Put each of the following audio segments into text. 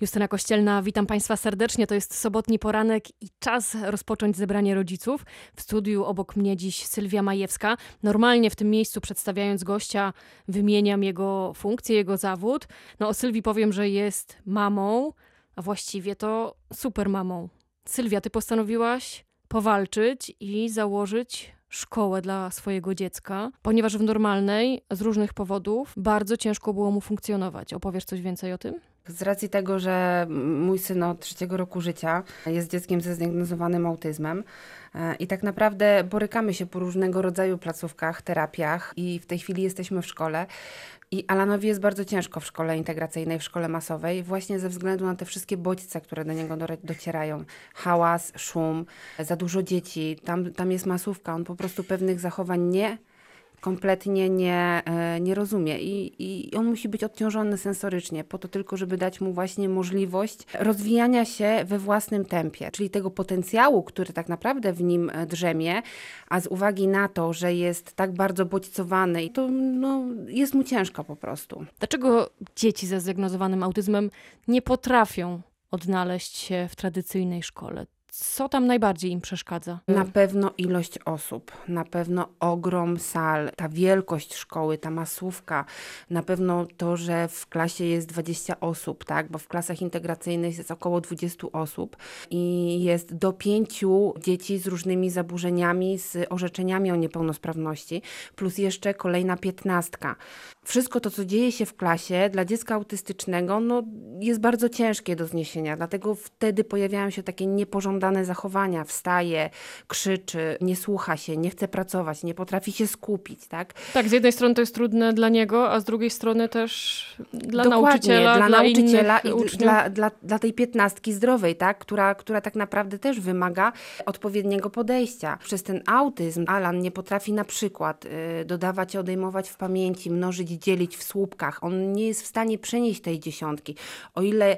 Justyna Kościelna, witam Państwa serdecznie. To jest sobotni poranek i czas rozpocząć zebranie rodziców. W studiu obok mnie dziś Sylwia Majewska. Normalnie w tym miejscu przedstawiając gościa wymieniam jego funkcję, jego zawód. No o Sylwii powiem, że jest mamą, a właściwie to super mamą. Sylwia, ty postanowiłaś powalczyć i założyć szkołę dla swojego dziecka, ponieważ w normalnej z różnych powodów bardzo ciężko było mu funkcjonować. Opowiesz coś więcej o tym? Z racji tego, że mój syn od trzeciego roku życia jest dzieckiem ze zdiagnozowanym autyzmem e, i tak naprawdę borykamy się po różnego rodzaju placówkach, terapiach i w tej chwili jesteśmy w szkole. I Alanowi jest bardzo ciężko w szkole integracyjnej, w szkole masowej, właśnie ze względu na te wszystkie bodźce, które do niego docierają. Hałas, szum, za dużo dzieci, tam, tam jest masówka, on po prostu pewnych zachowań nie kompletnie nie, e, nie rozumie I, i on musi być odciążony sensorycznie po to tylko, żeby dać mu właśnie możliwość rozwijania się we własnym tempie, czyli tego potencjału, który tak naprawdę w nim e, drzemie, a z uwagi na to, że jest tak bardzo bodźcowany, to no, jest mu ciężko po prostu. Dlaczego dzieci ze zdiagnozowanym autyzmem nie potrafią odnaleźć się w tradycyjnej szkole? Co tam najbardziej im przeszkadza? Na pewno ilość osób, na pewno ogrom sal, ta wielkość szkoły, ta masówka, na pewno to, że w klasie jest 20 osób, tak, bo w klasach integracyjnych jest około 20 osób i jest do pięciu dzieci z różnymi zaburzeniami, z orzeczeniami o niepełnosprawności, plus jeszcze kolejna piętnastka. Wszystko to, co dzieje się w klasie dla dziecka autystycznego, no, jest bardzo ciężkie do zniesienia, dlatego wtedy pojawiają się takie niepożądane dane zachowania, wstaje, krzyczy, nie słucha się, nie chce pracować, nie potrafi się skupić, tak? Tak, z jednej strony to jest trudne dla niego, a z drugiej strony też dla Dokładnie, nauczyciela, dla, dla nauczyciela i uczniów. dla, dla, dla tej piętnastki zdrowej, tak? Która, która tak naprawdę też wymaga odpowiedniego podejścia. Przez ten autyzm Alan nie potrafi na przykład y, dodawać, odejmować w pamięci, mnożyć, dzielić w słupkach. On nie jest w stanie przenieść tej dziesiątki. O ile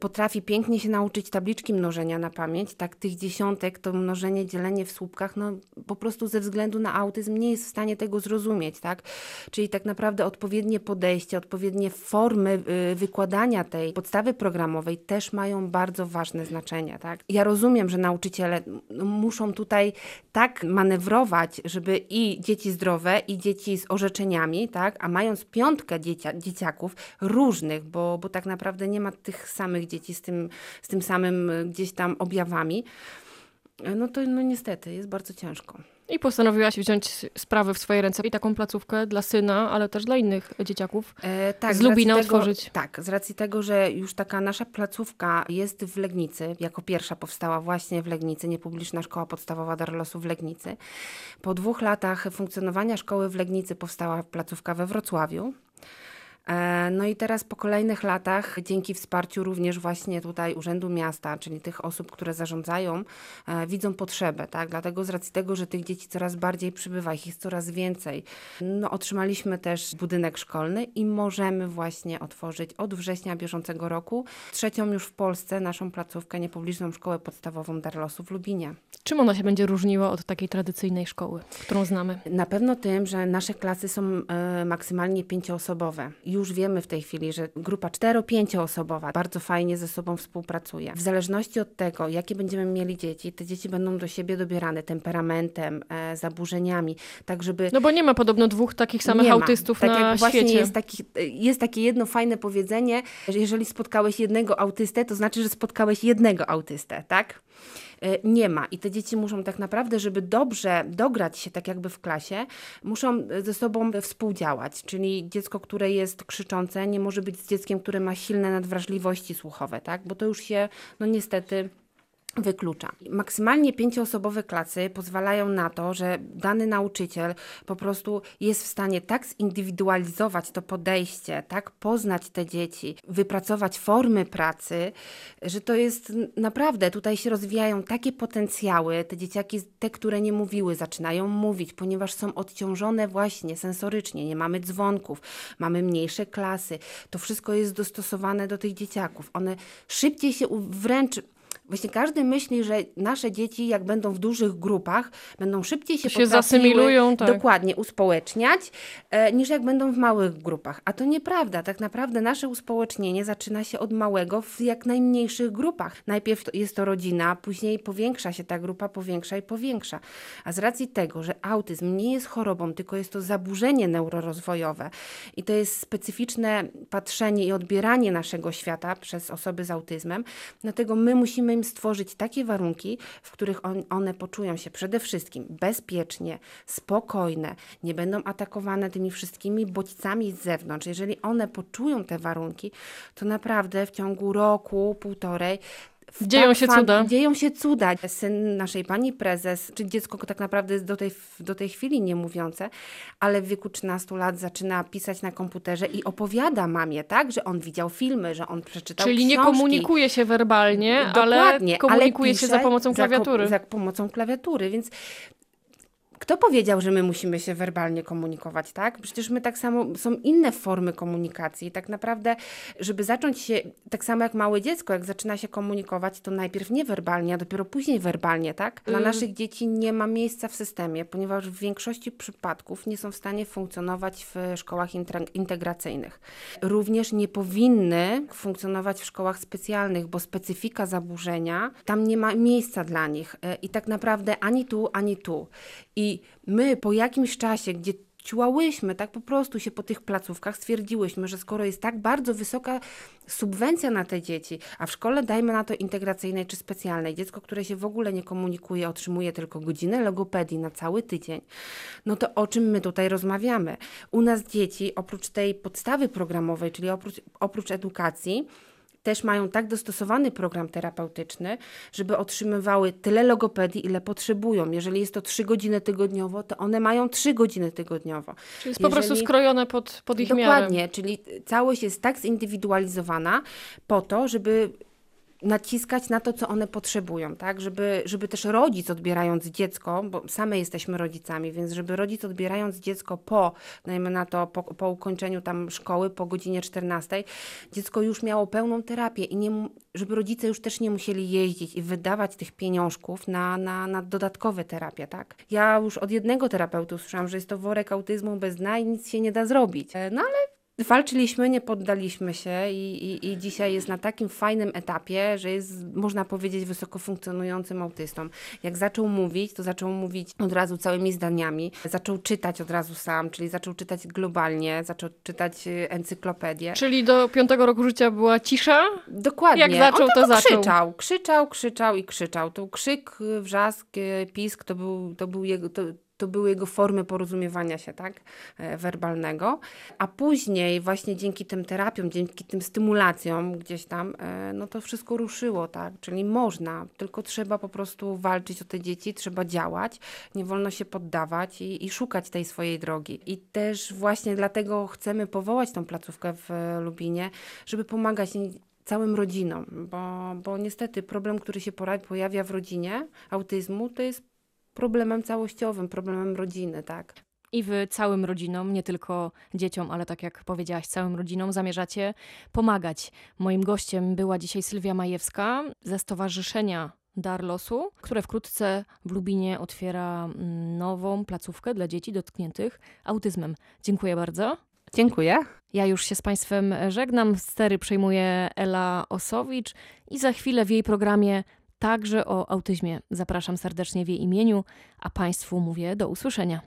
potrafi pięknie się nauczyć tabliczki mnożenia na pamięć, tak tych dziesiątek, to mnożenie, dzielenie w słupkach, no po prostu ze względu na autyzm nie jest w stanie tego zrozumieć, tak? Czyli tak naprawdę odpowiednie podejście, odpowiednie formy y, wykładania tej podstawy programowej też mają bardzo ważne znaczenie, tak? Ja rozumiem, że nauczyciele no, muszą tutaj tak manewrować, żeby i dzieci zdrowe, i dzieci z orzeczeniami, tak? A mając piątkę dziecia, dzieciaków różnych, bo, bo tak naprawdę nie ma tych samych dzieci z tym, z tym samym y, gdzieś tam objawami, no to no niestety jest bardzo ciężko. I postanowiłaś wziąć sprawy w swoje ręce i taką placówkę dla syna, ale też dla innych dzieciaków e, tak, z, z Lubina tego, otworzyć. Tak, z racji tego, że już taka nasza placówka jest w Legnicy, jako pierwsza powstała właśnie w Legnicy, niepubliczna szkoła podstawowa Darlosu w Legnicy. Po dwóch latach funkcjonowania szkoły w Legnicy powstała placówka we Wrocławiu. E, no i teraz po kolejnych latach, dzięki wsparciu również właśnie tutaj Urzędu Miasta, czyli tych osób, które zarządzają, e, widzą potrzebę, tak? Dlatego z racji tego, że tych dzieci coraz bardziej przybywa, ich jest coraz więcej, no otrzymaliśmy też budynek szkolny i możemy właśnie otworzyć od września bieżącego roku trzecią już w Polsce naszą placówkę, niepubliczną szkołę podstawową Darlosu w Lubinie. Czym ona się będzie różniła od takiej tradycyjnej szkoły, którą znamy? Na pewno tym, że nasze klasy są e, maksymalnie pięcioosobowe już wiemy w tej chwili, że grupa 4-5 osobowa bardzo fajnie ze sobą współpracuje. W zależności od tego, jakie będziemy mieli dzieci, te dzieci będą do siebie dobierane temperamentem, e, zaburzeniami, tak żeby... No bo nie ma podobno dwóch takich samych nie autystów tak na jak właśnie świecie. Jest, taki, jest takie jedno fajne powiedzenie, że jeżeli spotkałeś jednego autystę, to znaczy, że spotkałeś jednego autystę, tak? E, nie ma. I te dzieci muszą tak naprawdę, żeby dobrze dograć się tak jakby w klasie, muszą ze sobą współdziałać. Czyli dziecko, które jest krzyczące, nie może być z dzieckiem, które ma silne nadwrażliwości słuchowe, tak? Bo to już się, no niestety wyklucza. Maksymalnie pięcioosobowe klasy pozwalają na to, że dany nauczyciel po prostu jest w stanie tak zindywidualizować to podejście, tak poznać te dzieci, wypracować formy pracy, że to jest naprawdę, tutaj się rozwijają takie potencjały, te dzieciaki, te, które nie mówiły, zaczynają mówić, ponieważ są odciążone właśnie sensorycznie, nie mamy dzwonków, mamy mniejsze klasy, to wszystko jest dostosowane do tych dzieciaków. One szybciej się wręcz Właśnie każdy myśli, że nasze dzieci, jak będą w dużych grupach, będą szybciej się, się zasymilują, tak. dokładnie uspołeczniać, e, niż jak będą w małych grupach. A to nieprawda. Tak naprawdę nasze uspołecznienie zaczyna się od małego w jak najmniejszych grupach. Najpierw jest to rodzina, później powiększa się ta grupa, powiększa i powiększa. A z racji tego, że autyzm nie jest chorobą, tylko jest to zaburzenie neurorozwojowe i to jest specyficzne patrzenie i odbieranie naszego świata przez osoby z autyzmem, dlatego my musimy im stworzyć takie warunki, w których on, one poczują się przede wszystkim bezpiecznie, spokojne, nie będą atakowane tymi wszystkimi bodźcami z zewnątrz. Jeżeli one poczują te warunki, to naprawdę w ciągu roku, półtorej Dzieją tak się cuda. Dzieją się cuda. Syn naszej pani prezes, czy dziecko tak naprawdę jest do tej, do tej chwili nie mówiące, ale w wieku 13 lat zaczyna pisać na komputerze i opowiada mamie, tak, że on widział filmy, że on przeczytał Czyli książki. nie komunikuje się werbalnie, Dokładnie, ale komunikuje ale się za pomocą klawiatury. Za, za pomocą klawiatury, więc kto powiedział, że my musimy się werbalnie komunikować, tak? Przecież my tak samo, są inne formy komunikacji. Tak naprawdę, żeby zacząć się, tak samo jak małe dziecko, jak zaczyna się komunikować, to najpierw niewerbalnie, a dopiero później werbalnie, tak? Dla Y- naszych dzieci nie ma miejsca w systemie, ponieważ w większości przypadków nie są w stanie funkcjonować w szkołach integracyjnych. Również nie powinny funkcjonować w szkołach specjalnych, bo specyfika zaburzenia, tam nie ma miejsca dla nich. E, I tak naprawdę ani tu, ani tu. I my po jakimś czasie, gdzie ciłałyśmy, tak po prostu się po tych placówkach, stwierdziłyśmy, że skoro jest tak bardzo wysoka subwencja na te dzieci, a w szkole dajmy na to integracyjnej czy specjalnej, dziecko, które się w ogóle nie komunikuje, otrzymuje tylko godzinę logopedii na cały tydzień, no to o czym my tutaj rozmawiamy? U nas dzieci, oprócz tej podstawy programowej, czyli oprócz, oprócz edukacji, też mają tak dostosowany program terapeutyczny, żeby otrzymywały tyle logopedii, ile potrzebują. Jeżeli jest to 3 godziny tygodniowo, to one mają 3 godziny tygodniowo. Czyli jest po prostu Jeżeli- skrojone pod, pod ich miarę. Dokładnie, czyli całość jest tak zindywidualizowana po to, żeby naciskać na to, co one potrzebują, tak? Żeby, żeby też rodzic odbierając dziecko, bo same jesteśmy rodzicami, więc żeby rodzic odbierając dziecko po, dajmy na to, po, po ukończeniu tam szkoły, po godzinie 14, dziecko już miało pełną terapię i nie, żeby rodzice już też nie musieli jeździć i wydawać tych pieniążków na, na, na dodatkowe terapie, tak? Ja już od jednego terapeuty usłyszałam, że jest to worek autyzmu bez dna i nic się nie da zrobić. E, No ale Walczyliśmy, nie poddaliśmy się i, i, i dzisiaj jest na takim fajnym etapie, że jest, można powiedzieć, wysoko funkcjonującym autystą. Jak zaczął mówić, to zaczął mówić od razu całymi zdaniami, zaczął czytać od razu sam, czyli zaczął czytać globalnie, zaczął czytać y, encyklopedię. Czyli do piątego roku życia była cisza? Dokładnie. Jak zaczął, to zaczął. Krzyczał, krzyczał, krzyczał i krzyczał. To krzyk, y, wrzask, y, pisk to, był, to, był jego, to, to były jego formy porozumiewania się, tak, e, werbalnego. A później właśnie dzięki tym terapiom, dzięki tym stymulacjom gdzieś tam, e, no to wszystko ruszyło, tak, czyli można, tylko trzeba po prostu walczyć o te dzieci, trzeba działać, nie wolno się poddawać i, i szukać tej swojej drogi. I też właśnie dlatego chcemy powołać tą placówkę w e, Lubinie, żeby pomagać całym rodzinom, bo, bo niestety problem, który się pojawia w rodzinie autyzmu, to jest problemem całościowym, problemem rodziny, tak. I wy całym rodzinom, nie tylko dzieciom, ale tak jak powiedziałaś, całym rodzinom zamierzacie pomagać. Moim gościem była dzisiaj Sylwia Majewska ze Stowarzyszenia Dar Losu, które wkrótce w Lubinie otwiera mm, nową placówkę dla dzieci dotkniętych autyzmem. Dziękuję bardzo. Dziękuję. Ja już się z Państwem żegnam. Stery przejmuje Ela Osowicz i za chwilę w jej programie także o autyzmie. Zapraszam serdecznie w jej imieniu, a Państwu mówię do usłyszenia.